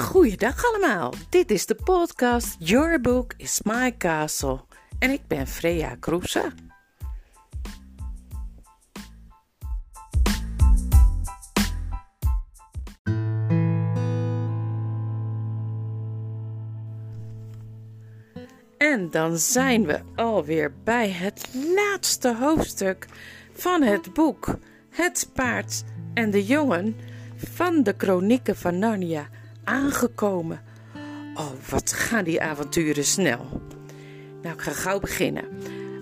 Goeiedag allemaal, dit is de podcast Your Book is My Castle. En ik ben Freya Kroese. En dan zijn we alweer bij het laatste hoofdstuk van het boek Het paard en de jongen van de kronieken van Narnia aangekomen. Oh, wat gaan die avonturen snel. Nou, ik ga gauw beginnen.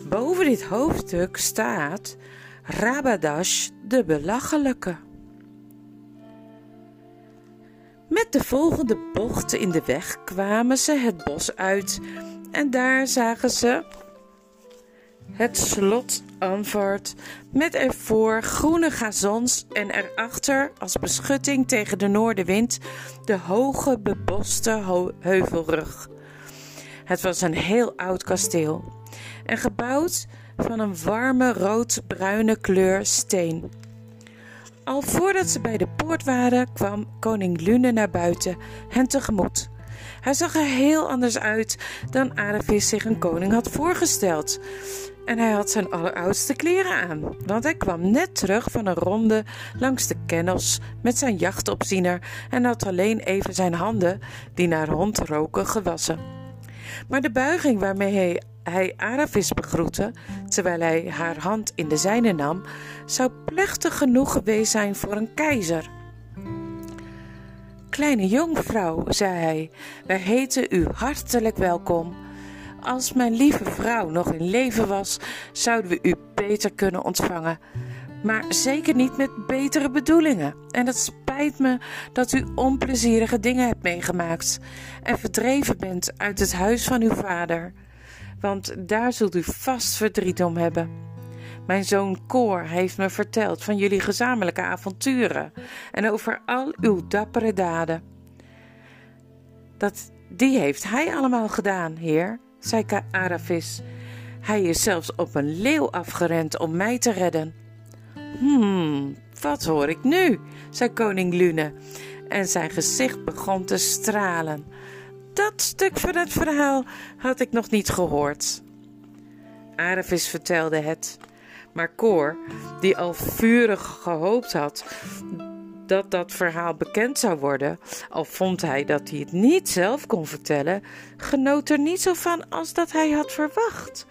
Boven dit hoofdstuk staat Rabadash de belachelijke. Met de volgende bochten in de weg kwamen ze het bos uit en daar zagen ze het slot Anvart met ervoor groene gazons en erachter als beschutting tegen de noordenwind de hoge beboste heuvelrug. Het was een heel oud kasteel en gebouwd van een warme rood-bruine kleur steen. Al voordat ze bij de poort waren, kwam koning Lune naar buiten hen tegemoet. Hij zag er heel anders uit dan Aravis zich een koning had voorgesteld. En hij had zijn alleroudste kleren aan, want hij kwam net terug van een ronde langs de kennels met zijn jachtopziener en had alleen even zijn handen, die naar hond roken, gewassen. Maar de buiging waarmee hij, hij Aravis begroette, terwijl hij haar hand in de zijne nam, zou plechtig genoeg geweest zijn voor een keizer. Kleine jongvrouw, zei hij, wij heten u hartelijk welkom. Als mijn lieve vrouw nog in leven was, zouden we u beter kunnen ontvangen. Maar zeker niet met betere bedoelingen. En het spijt me dat u onplezierige dingen hebt meegemaakt en verdreven bent uit het huis van uw vader. Want daar zult u vast verdriet om hebben. Mijn zoon Koor heeft me verteld van jullie gezamenlijke avonturen en over al uw dappere daden. Dat, die heeft hij allemaal gedaan, heer, zei Aravis. Hij is zelfs op een leeuw afgerend om mij te redden. Hmm, wat hoor ik nu? zei koning Lune, en zijn gezicht begon te stralen. Dat stuk van het verhaal had ik nog niet gehoord. Aravis vertelde het. Maar Cor, die al vurig gehoopt had dat dat verhaal bekend zou worden, al vond hij dat hij het niet zelf kon vertellen, genoot er niet zo van als dat hij had verwacht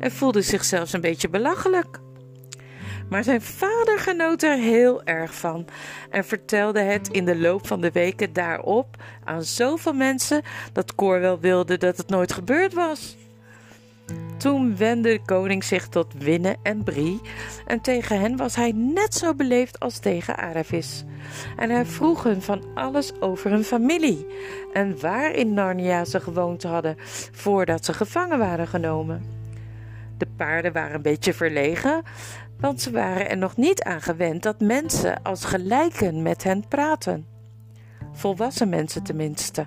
en voelde zich zelfs een beetje belachelijk. Maar zijn vader genoot er heel erg van en vertelde het in de loop van de weken daarop aan zoveel mensen dat Cor wel wilde dat het nooit gebeurd was. Toen wendde de koning zich tot Winne en Brie en tegen hen was hij net zo beleefd als tegen Aravis. En hij vroeg hun van alles over hun familie en waar in Narnia ze gewoond hadden voordat ze gevangen waren genomen. De paarden waren een beetje verlegen, want ze waren er nog niet aan gewend dat mensen als gelijken met hen praten. Volwassen mensen tenminste.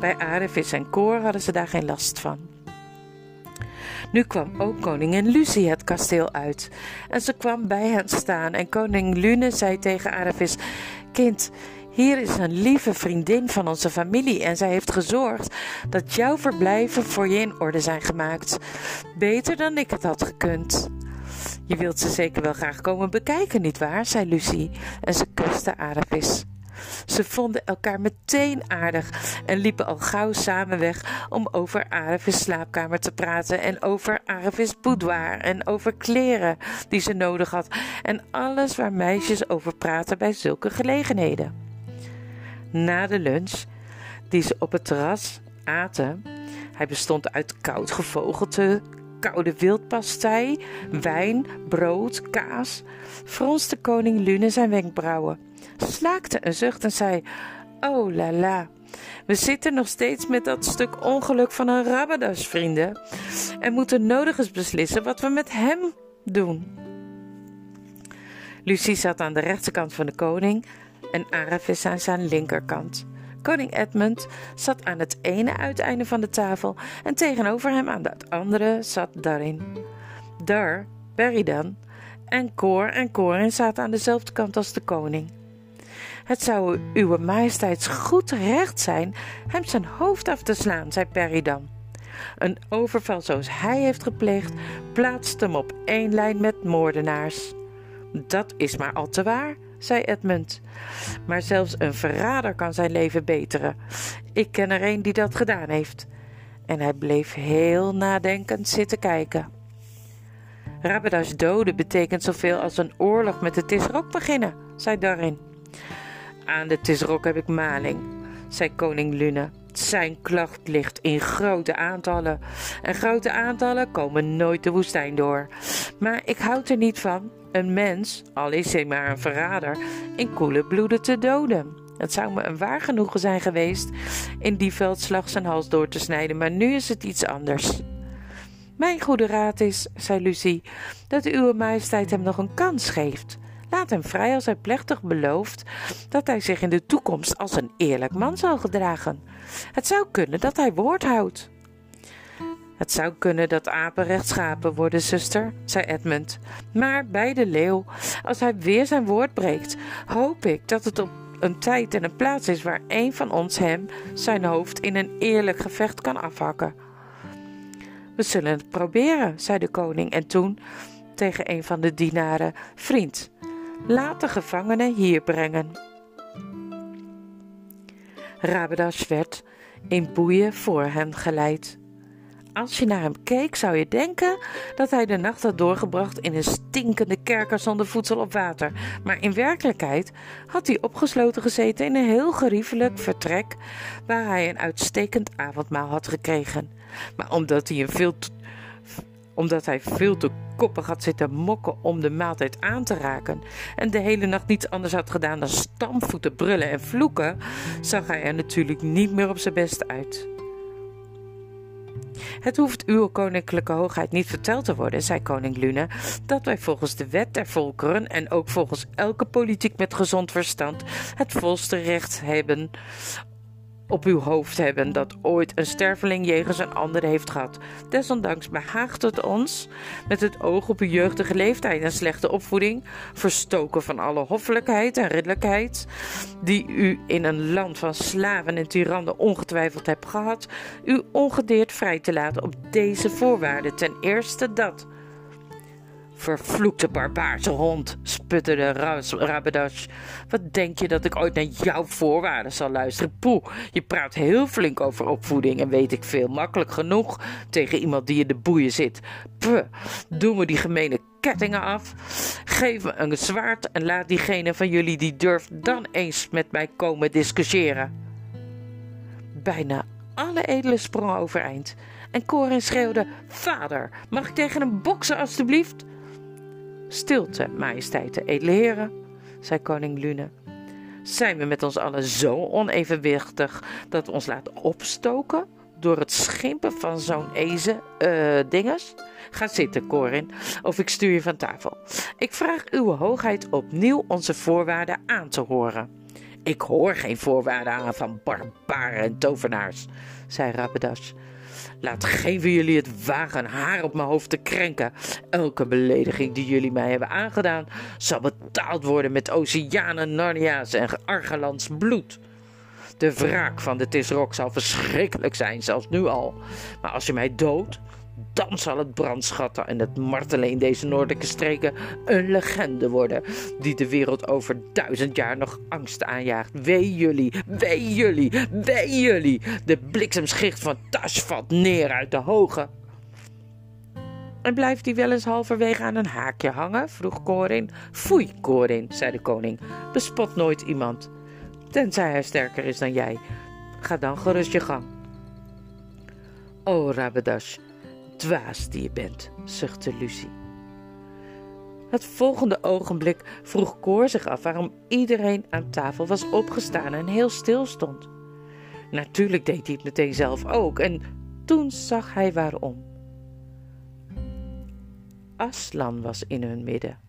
Bij Aravis en Koor hadden ze daar geen last van. Nu kwam ook koningin Lucie het kasteel uit. En ze kwam bij hen staan en koning Lune zei tegen Aravis: Kind, hier is een lieve vriendin van onze familie en zij heeft gezorgd dat jouw verblijven voor je in orde zijn gemaakt. Beter dan ik het had gekund. Je wilt ze zeker wel graag komen bekijken, nietwaar? zei Lucie en ze kuste Aravis. Ze vonden elkaar meteen aardig en liepen al gauw samen weg om over Aravis slaapkamer te praten en over Aravis boudoir en over kleren die ze nodig had en alles waar meisjes over praten bij zulke gelegenheden. Na de lunch, die ze op het terras aten, hij bestond uit koud gevogelte, koude wildpastei, wijn, brood, kaas, fronste koning Lune zijn wenkbrauwen slaakte een zucht en zei: Oh la la. We zitten nog steeds met dat stuk ongeluk van een Rabadas, vrienden. En moeten nodig eens beslissen wat we met hem doen. Lucie zat aan de rechterkant van de koning en Aravis aan zijn linkerkant. Koning Edmund zat aan het ene uiteinde van de tafel en tegenover hem aan het andere zat Darin. Dar, Beridan en Cor en Corin zaten aan dezelfde kant als de koning. Het zou uw majesteits goed recht zijn hem zijn hoofd af te slaan, zei Perry dan. Een overval zoals hij heeft gepleegd, plaatst hem op één lijn met moordenaars. Dat is maar al te waar, zei Edmund. Maar zelfs een verrader kan zijn leven beteren. Ik ken er een die dat gedaan heeft. En hij bleef heel nadenkend zitten kijken. Rabeda's doden betekent zoveel als een oorlog met de Tisrok beginnen, zei Darin. Aan de Tisrok heb ik maling, zei koning Lune. Zijn klacht ligt in grote aantallen. En grote aantallen komen nooit de woestijn door. Maar ik houd er niet van een mens, al is hij maar een verrader, in koele bloeden te doden. Het zou me een waar genoegen zijn geweest in die veldslag zijn hals door te snijden, maar nu is het iets anders. Mijn goede raad is, zei Lucie, dat uw majesteit hem nog een kans geeft. Laat hem vrij als hij plechtig belooft dat hij zich in de toekomst als een eerlijk man zal gedragen. Het zou kunnen dat hij woord houdt. Het zou kunnen dat apen rechtschapen worden, zuster, zei Edmund. Maar bij de leeuw, als hij weer zijn woord breekt, hoop ik dat het op een tijd en een plaats is waar een van ons hem zijn hoofd in een eerlijk gevecht kan afhakken. We zullen het proberen, zei de koning en toen tegen een van de dienaren: Vriend, laat de gevangene hier brengen. Rabedas werd in boeien voor hen geleid. Als je naar hem keek, zou je denken dat hij de nacht had doorgebracht in een stinkende kerker zonder voedsel of water. Maar in werkelijkheid had hij opgesloten gezeten in een heel geriefelijk vertrek waar hij een uitstekend avondmaal had gekregen. Maar omdat hij, een veel omdat hij veel te koppig had zitten mokken om de maaltijd aan te raken en de hele nacht niets anders had gedaan dan stampvoeten, brullen en vloeken, zag hij er natuurlijk niet meer op zijn best uit. Het hoeft uw koninklijke hoogheid niet verteld te worden, zei koning Lune, dat wij volgens de wet der volkeren en ook volgens elke politiek met gezond verstand het volste recht hebben op uw hoofd hebben dat ooit een sterveling jegens een ander heeft gehad. Desondanks behaagt het ons, met het oog op uw jeugdige leeftijd en slechte opvoeding, verstoken van alle hoffelijkheid en ridderlijkheid, die u in een land van slaven en tirannen ongetwijfeld hebt gehad, u ongedeerd vrij te laten op deze voorwaarden. Ten eerste dat Vervloekte barbaarse hond, sputterde Rabedash. Wat denk je dat ik ooit naar jouw voorwaarden zal luisteren? Poeh, je praat heel flink over opvoeding en weet ik veel. Makkelijk genoeg tegen iemand die in de boeien zit. Puh, doe me die gemene kettingen af. Geef me een zwaard en laat diegene van jullie die durft dan eens met mij komen discussiëren. Bijna alle edelen sprongen overeind. En Corin schreeuwde: Vader, mag ik tegen hem boksen, alstublieft? Stilte, majesteiten, edele heren, zei koning Lune. Zijn we met ons allen zo onevenwichtig dat we ons laten opstoken door het schimpen van zo'n eze uh, dinges? Ga zitten, Corin, of ik stuur je van tafel. Ik vraag uw hoogheid opnieuw onze voorwaarden aan te horen. Ik hoor geen voorwaarden aan van barbaren en tovenaars, zei Rabedas. Laat geen van jullie het wagen haar op mijn hoofd te krenken. Elke belediging die jullie mij hebben aangedaan, zal betaald worden met oceanen, Narnia's en Argelans bloed. De wraak van de Tisrok zal verschrikkelijk zijn, zelfs nu al. Maar als je mij doodt, dan zal het brandschatten en het martelen in deze noordelijke streken een legende worden, die de wereld over duizend jaar nog angst aanjaagt. Wee jullie, wee jullie, wee jullie! De bliksemschicht van Tash valt neer uit de hoge. En blijft die wel eens halverwege aan een haakje hangen? vroeg Corin. Foei, Corin, zei de koning. Bespot nooit iemand, tenzij hij sterker is dan jij. Ga dan gerust je gang. O Rabedash, dwaas die je bent, zuchtte Lucie. Het volgende ogenblik vroeg Koor zich af waarom iedereen aan tafel was opgestaan en heel stil stond. Natuurlijk deed hij het meteen zelf ook en toen zag hij waarom. Aslan was in hun midden.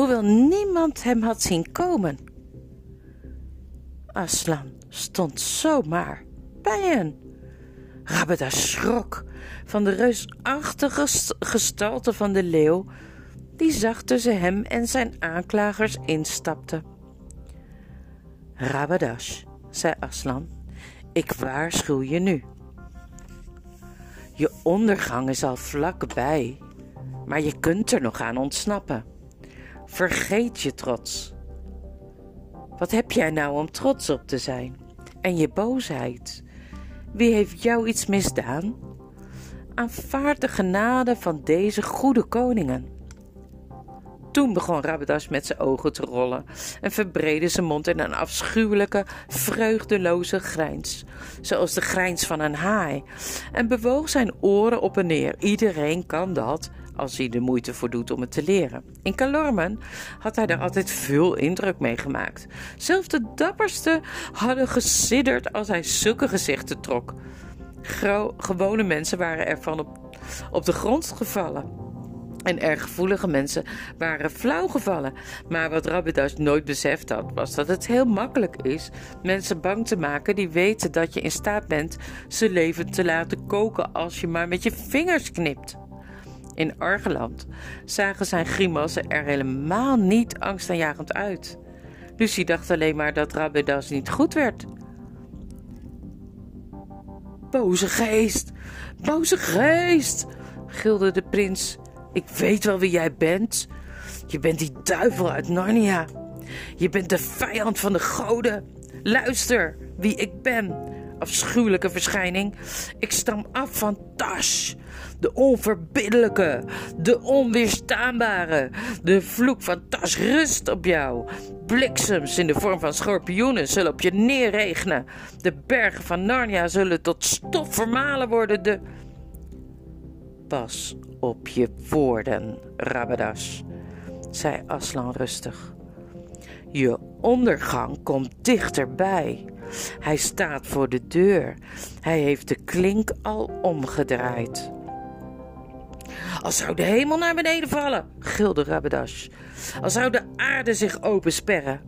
Hoewel niemand hem had zien komen. Aslan stond zomaar bij hen. Rabada schrok van de reusachtige gestalte van de leeuw, die zacht tussen hem en zijn aanklagers instapte. Rabadash, zei Aslan, ik waarschuw je nu. Je ondergang is al vlakbij, maar je kunt er nog aan ontsnappen. Vergeet je trots. Wat heb jij nou om trots op te zijn? En je boosheid. Wie heeft jou iets misdaan? Aanvaard de genade van deze goede koningen. Toen begon Rabadas met zijn ogen te rollen en verbreedde zijn mond in een afschuwelijke, vreugdeloze grijns, zoals de grijns van een haai, en bewoog zijn oren op en neer. Iedereen kan dat, als hij de moeite voor doet om het te leren. In Calormen had hij daar altijd veel indruk mee gemaakt. Zelfs de dapperste hadden gesidderd als hij zulke gezichten trok. gewone mensen waren ervan op, op de grond gevallen. En erg gevoelige mensen waren flauw gevallen. Maar wat Rabidas nooit beseft had, was dat het heel makkelijk is mensen bang te maken die weten dat je in staat bent ze leven te laten koken als je maar met je vingers knipt. In Argeland zagen zijn grimassen er helemaal niet angstaanjagend uit. Lucie dacht alleen maar dat Rabidas niet goed werd. Boze geest, boze geest, gilde de prins ik weet wel wie jij bent. Je bent die duivel uit Narnia. Je bent de vijand van de goden. Luister wie ik ben. Afschuwelijke verschijning. Ik stam af van Tash. De onverbiddelijke, de onweerstaanbare. De vloek van Tash rust op jou. Bliksems in de vorm van schorpioenen zullen op je neerregenen. De bergen van Narnia zullen tot stof vermalen worden. De Pas op je woorden, Rabadas, zei Aslan rustig. Je ondergang komt dichterbij. Hij staat voor de deur. Hij heeft de klink al omgedraaid. Als zou de hemel naar beneden vallen, gilde Rabadas. Als zou de aarde zich opensperren.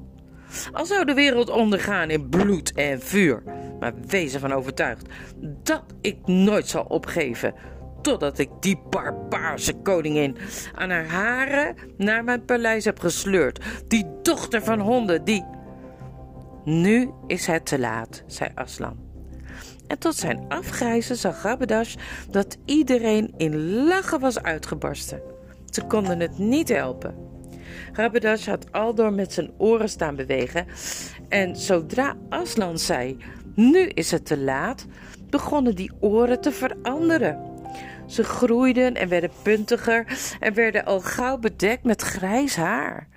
Als zou de wereld ondergaan in bloed en vuur. Maar wees ervan overtuigd dat ik nooit zal opgeven totdat ik die barbaarse koningin aan haar haren naar mijn paleis heb gesleurd. Die dochter van honden, die. Nu is het te laat, zei Aslan. En tot zijn afgrijzen zag Rabedash dat iedereen in lachen was uitgebarsten. Ze konden het niet helpen. Rabedash had aldoor met zijn oren staan bewegen en zodra Aslan zei: Nu is het te laat, begonnen die oren te veranderen. Ze groeiden en werden puntiger en werden al gauw bedekt met grijs haar.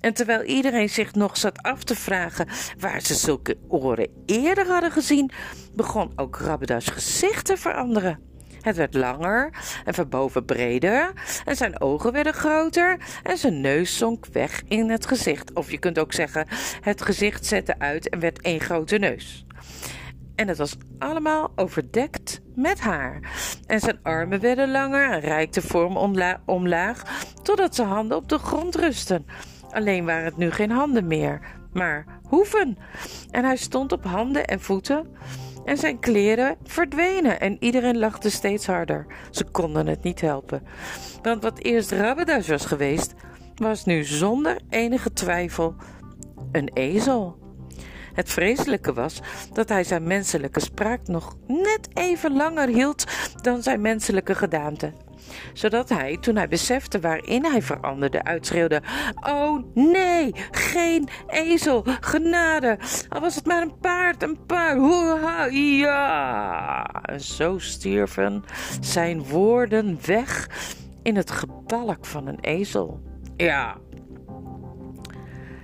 En terwijl iedereen zich nog zat af te vragen waar ze zulke oren eerder hadden gezien, begon ook Rabeda's gezicht te veranderen. Het werd langer en van boven breder en zijn ogen werden groter en zijn neus zonk weg in het gezicht. Of je kunt ook zeggen, het gezicht zette uit en werd één grote neus en het was allemaal overdekt met haar. En zijn armen werden langer en reikte vorm omla omlaag, totdat zijn handen op de grond rustten. Alleen waren het nu geen handen meer, maar hoeven. En hij stond op handen en voeten. En zijn kleren verdwenen en iedereen lachte steeds harder. Ze konden het niet helpen. Want wat eerst Rabbedas was geweest, was nu zonder enige twijfel een ezel. Het vreselijke was dat hij zijn menselijke spraak nog net even langer hield dan zijn menselijke gedaante zodat hij, toen hij besefte waarin hij veranderde, uitschreeuwde: Oh nee, geen ezel, genade! Al was het maar een paard, een paard, hoera, ja! En zo stierven zijn woorden weg in het gebalk van een ezel. Ja,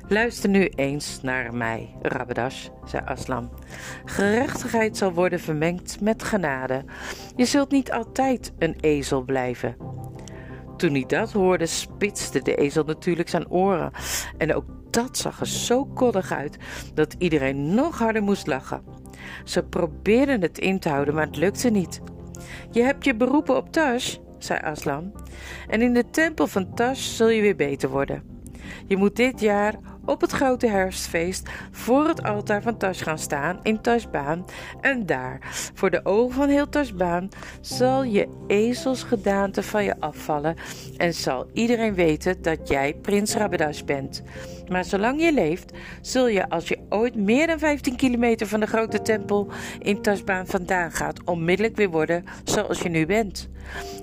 Luister nu eens naar mij, Rabadash, zei Aslam. Gerechtigheid zal worden vermengd met genade. Je zult niet altijd een ezel blijven. Toen hij dat hoorde, spitste de ezel natuurlijk zijn oren. En ook dat zag er zo koddig uit dat iedereen nog harder moest lachen. Ze probeerden het in te houden, maar het lukte niet. Je hebt je beroepen op Tash, zei Aslam. En in de tempel van Tash zul je weer beter worden. Je moet dit jaar op het grote herfstfeest voor het altaar van Tash gaan staan in Tashbaan. En daar, voor de ogen van heel Tashbaan, zal je ezelsgedaante van je afvallen en zal iedereen weten dat jij prins Rabadash bent. Maar zolang je leeft, zul je als je ooit meer dan 15 kilometer van de grote tempel in Tashbaan vandaan gaat, onmiddellijk weer worden zoals je nu bent.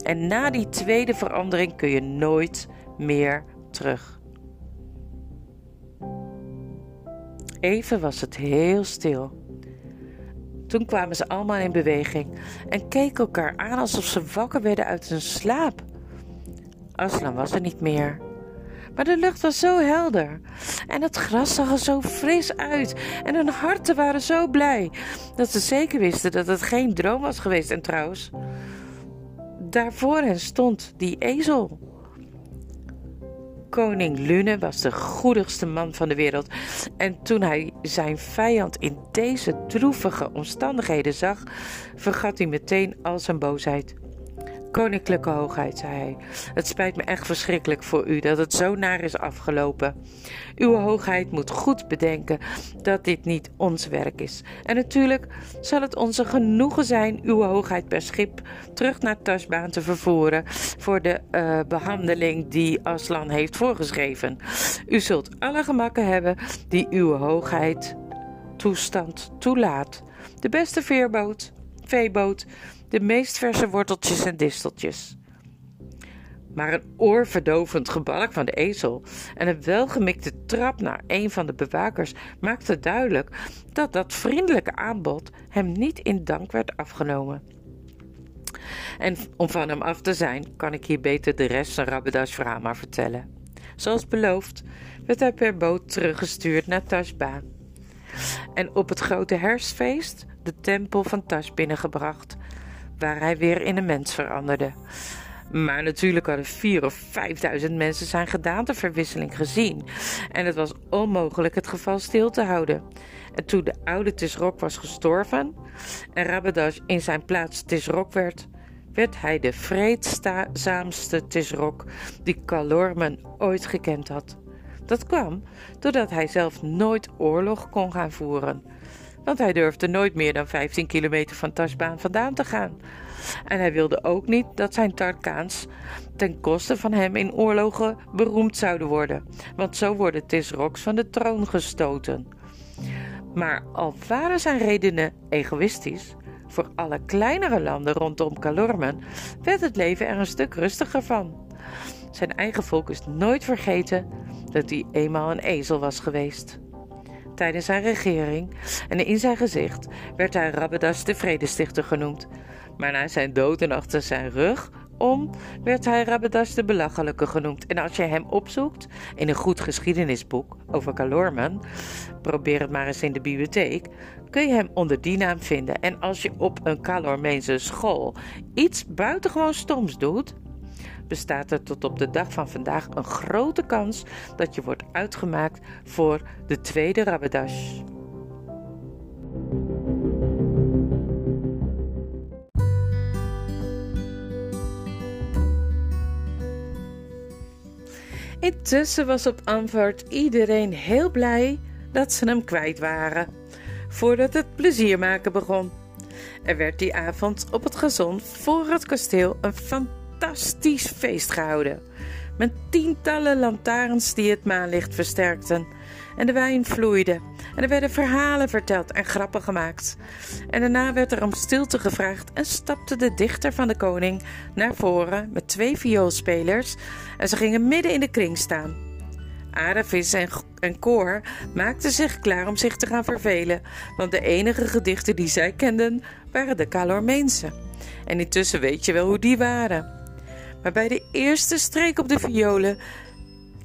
En na die tweede verandering kun je nooit meer terug. Even was het heel stil. Toen kwamen ze allemaal in beweging en keken elkaar aan alsof ze wakker werden uit hun slaap. Aslan was er niet meer. Maar de lucht was zo helder en het gras zag er zo fris uit en hun harten waren zo blij dat ze zeker wisten dat het geen droom was geweest. En trouwens, daarvoor hen stond die ezel. Koning Lune was de goedigste man van de wereld. En toen hij zijn vijand in deze droevige omstandigheden zag, vergat hij meteen al zijn boosheid. Koninklijke hoogheid, zei hij, het spijt me echt verschrikkelijk voor u dat het zo naar is afgelopen. Uw hoogheid moet goed bedenken dat dit niet ons werk is. En natuurlijk zal het onze genoegen zijn uw hoogheid per schip terug naar Tasbaan te vervoeren voor de uh, behandeling die Aslan heeft voorgeschreven. U zult alle gemakken hebben die uw hoogheid toestand toelaat. De beste veerboot, veeboot, de meest verse worteltjes en disteltjes. Maar een oorverdovend gebalk van de ezel en een welgemikte trap naar een van de bewakers maakte duidelijk dat dat vriendelijke aanbod hem niet in dank werd afgenomen. En om van hem af te zijn, kan ik hier beter de rest van Rabeda's verhaal maar vertellen. Zoals beloofd werd hij per boot teruggestuurd naar Tashba. En op het grote herfstfeest de tempel van Tash binnengebracht, waar hij weer in een mens veranderde. Maar natuurlijk hadden vier of vijfduizend mensen zijn gedaanteverwisseling gezien. En het was onmogelijk het geval stil te houden. En toen de oude Tisrok was gestorven en Rabadash in zijn plaats Tisrok werd, werd hij de vreedzaamste Tisrok die Kalormen ooit gekend had. Dat kwam doordat hij zelf nooit oorlog kon gaan voeren want hij durfde nooit meer dan 15 kilometer van Tasbaan vandaan te gaan. En hij wilde ook niet dat zijn Tarkaans ten koste van hem in oorlogen beroemd zouden worden, want zo worden Tisroks van de troon gestoten. Maar al waren zijn redenen egoïstisch, voor alle kleinere landen rondom Kalormen werd het leven er een stuk rustiger van. Zijn eigen volk is nooit vergeten dat hij eenmaal een ezel was geweest tijdens zijn regering en in zijn gezicht werd hij Rabbedas de Vredestichter genoemd. Maar na zijn dood en achter zijn rug om werd hij Rabbedas de Belachelijke genoemd. En als je hem opzoekt in een goed geschiedenisboek over Kalorman, probeer het maar eens in de bibliotheek, kun je hem onder die naam vinden. En als je op een Kalormeense school iets buitengewoon stoms doet, bestaat er tot op de dag van vandaag een grote kans dat je wordt uitgemaakt voor de tweede Rabadash. Intussen was op Antwoord iedereen heel blij dat ze hem kwijt waren, voordat het plezier maken begon. Er werd die avond op het gezond voor het kasteel een fantastische fantastisch feest gehouden. Met tientallen lantaarns die het maanlicht versterkten. En de wijn vloeide. En er werden verhalen verteld en grappen gemaakt. En daarna werd er om stilte gevraagd en stapte de dichter van de koning naar voren met twee vioolspelers. En ze gingen midden in de kring staan. Aravis en, en Koor maakten zich klaar om zich te gaan vervelen, want de enige gedichten die zij kenden waren de Calormeense. En intussen weet je wel hoe die waren. Maar bij de eerste streek op de violen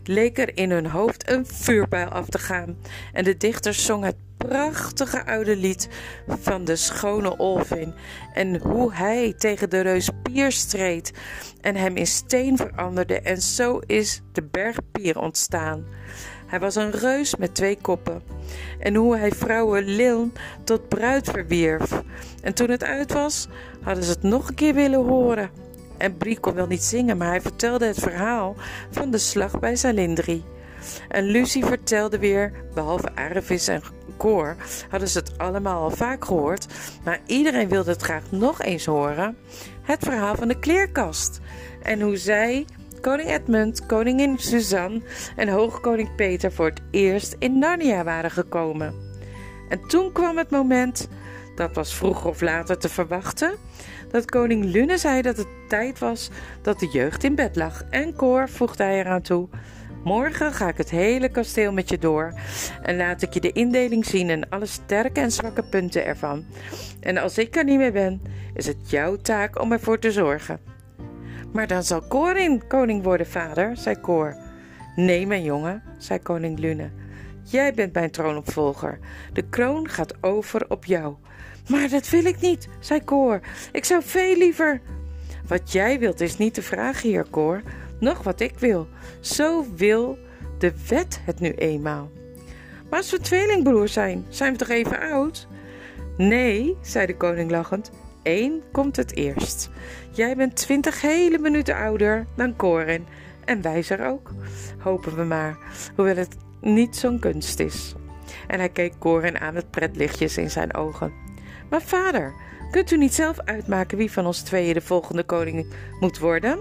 leek er in hun hoofd een vuurpijl af te gaan. En de dichter zong het prachtige oude lied van de schone Olvin. En hoe hij tegen de reus Pier streed en hem in steen veranderde. En zo is de berg Pier ontstaan. Hij was een reus met twee koppen. En hoe hij vrouwen Liln tot bruid verwierf. En toen het uit was, hadden ze het nog een keer willen horen. En Brie kon wel niet zingen, maar hij vertelde het verhaal van de slag bij Zalindri. En Lucie vertelde weer, behalve Aravis en Koor, hadden ze het allemaal al vaak gehoord, maar iedereen wilde het graag nog eens horen. Het verhaal van de kleerkast. En hoe zij, koning Edmund, koningin Suzanne en hoogkoning Peter voor het eerst in Narnia waren gekomen. En toen kwam het moment, dat was vroeger of later te verwachten, dat koning Lune zei dat het tijd was dat de jeugd in bed lag. En Koor voegde hij eraan toe. Morgen ga ik het hele kasteel met je door en laat ik je de indeling zien en alle sterke en zwakke punten ervan. En als ik er niet meer ben, is het jouw taak om ervoor te zorgen. Maar dan zal Corin koning worden, vader, zei Koor. Nee, mijn jongen, zei koning Lune. Jij bent mijn troonopvolger. De kroon gaat over op jou. Maar dat wil ik niet, zei Koor. Ik zou veel liever. Wat jij wilt is niet de vraag hier, Koor. Nog wat ik wil. Zo wil de wet het nu eenmaal. Maar als we tweelingbroers zijn, zijn we toch even oud? Nee, zei de koning lachend. Eén komt het eerst. Jij bent twintig hele minuten ouder dan Corin en wijzer ook. Hopen we maar, hoewel het niet zo'n kunst is. En hij keek Corin aan met pretlichtjes in zijn ogen. Maar vader, kunt u niet zelf uitmaken wie van ons tweeën de volgende koning moet worden?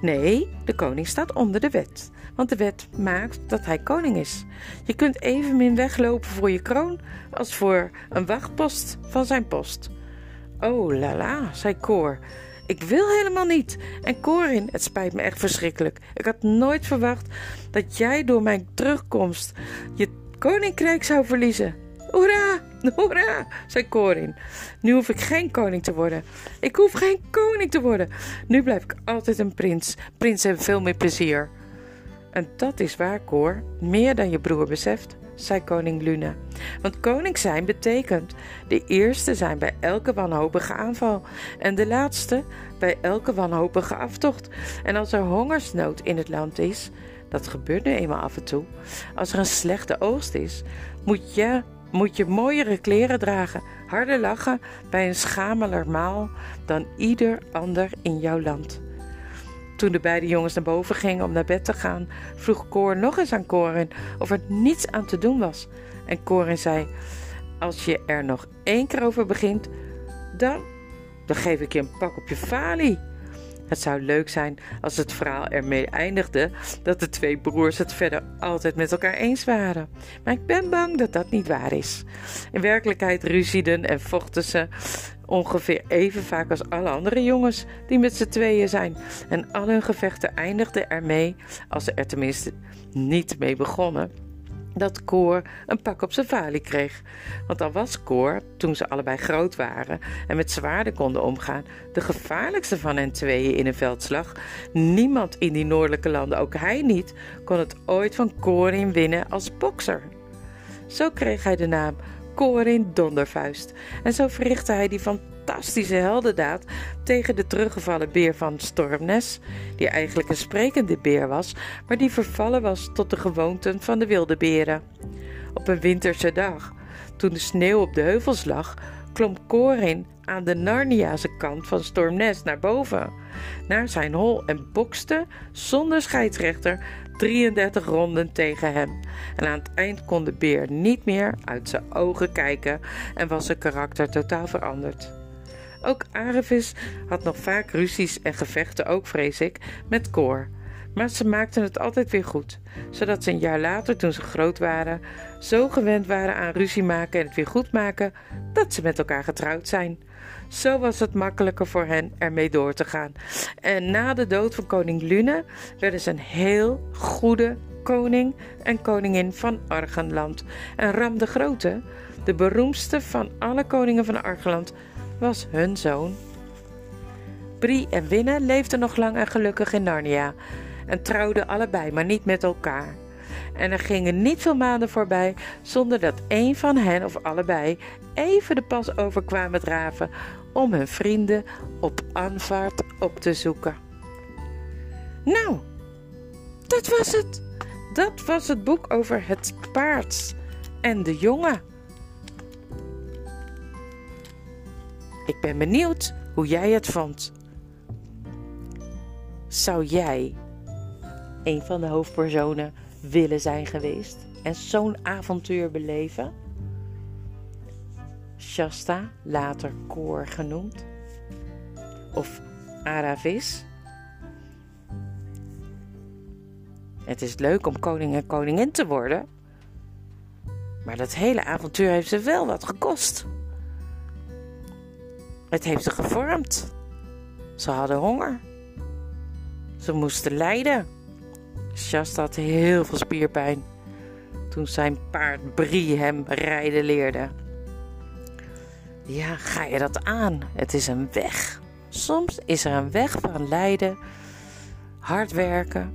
Nee, de koning staat onder de wet, want de wet maakt dat hij koning is. Je kunt evenmin weglopen voor je kroon als voor een wachtpost van zijn post. Oh la la, zei Koor. Ik wil helemaal niet. En Corin, het spijt me echt verschrikkelijk. Ik had nooit verwacht dat jij door mijn terugkomst je koninkrijk zou verliezen. Hoera, hoera, zei Corin. Nu hoef ik geen koning te worden. Ik hoef geen koning te worden. Nu blijf ik altijd een prins. Prinsen hebben veel meer plezier. En dat is waar, Cor. Meer dan je broer beseft, zei koning Luna. Want koning zijn betekent de eerste zijn bij elke wanhopige aanval en de laatste bij elke wanhopige aftocht. En als er hongersnood in het land is, dat gebeurt nu eenmaal af en toe, als er een slechte oogst is, moet je moet je mooiere kleren dragen, harder lachen bij een schameler maal dan ieder ander in jouw land. Toen de beide jongens naar boven gingen om naar bed te gaan, vroeg Koor nog eens aan Corin of er niets aan te doen was. En Corin zei: Als je er nog één keer over begint, dan, dan geef ik je een pak op je falie. Het zou leuk zijn als het verhaal ermee eindigde dat de twee broers het verder altijd met elkaar eens waren. Maar ik ben bang dat dat niet waar is. In werkelijkheid ruzieden en vochten ze ongeveer even vaak als alle andere jongens die met z'n tweeën zijn. En al hun gevechten eindigden ermee, als ze er tenminste niet mee begonnen dat Koor een pak op zijn valie kreeg. Want al was Koor, toen ze allebei groot waren en met zwaarden konden omgaan, de gevaarlijkste van hen tweeën in een veldslag. Niemand in die noordelijke landen, ook hij niet, kon het ooit van Korin winnen als bokser. Zo kreeg hij de naam Korin Dondervuist en zo verrichtte hij die van fantastische heldendaad tegen de teruggevallen beer van Stormnes, die eigenlijk een sprekende beer was, maar die vervallen was tot de gewoonten van de wilde beren. Op een winterse dag, toen de sneeuw op de heuvels lag, klom Corin aan de Narniase kant van Stormnes naar boven, naar zijn hol en bokste zonder scheidsrechter 33 ronden tegen hem. En aan het eind kon de beer niet meer uit zijn ogen kijken en was zijn karakter totaal veranderd. Ook Arevis had nog vaak ruzies en gevechten, ook vrees ik, met Cor. Maar ze maakten het altijd weer goed, zodat ze een jaar later, toen ze groot waren, zo gewend waren aan ruzie maken en het weer goed maken, dat ze met elkaar getrouwd zijn. Zo was het makkelijker voor hen ermee door te gaan. En na de dood van koning Lune werden ze een heel goede koning en koningin van Argenland. En Ram de Grote, de beroemdste van alle koningen van Argenland, was hun zoon. Brie en Winne leefden nog lang en gelukkig in Narnia en trouwden allebei, maar niet met elkaar. En er gingen niet veel maanden voorbij zonder dat een van hen of allebei even de pas overkwamen draven om hun vrienden op aanvaart op te zoeken. Nou, dat was het. Dat was het boek over het paard en de jongen. Ik ben benieuwd hoe jij het vond. Zou jij een van de hoofdpersonen willen zijn geweest en zo'n avontuur beleven? Shasta, later Koor genoemd, of Aravis. Het is leuk om koning en koningin te worden, maar dat hele avontuur heeft ze wel wat gekost. Het heeft ze gevormd. Ze hadden honger. Ze moesten lijden. Shasta had heel veel spierpijn toen zijn paard Brie hem rijden leerde. Ja, ga je dat aan? Het is een weg. Soms is er een weg van lijden, hard werken,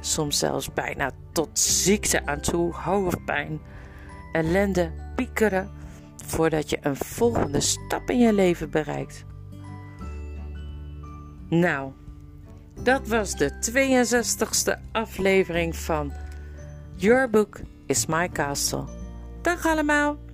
soms zelfs bijna tot ziekte aan toe, hoofdpijn, ellende, piekeren, voordat je een volgende stap in je leven bereikt. Nou, dat was de 62ste aflevering van Your Book is My Castle. Dag allemaal!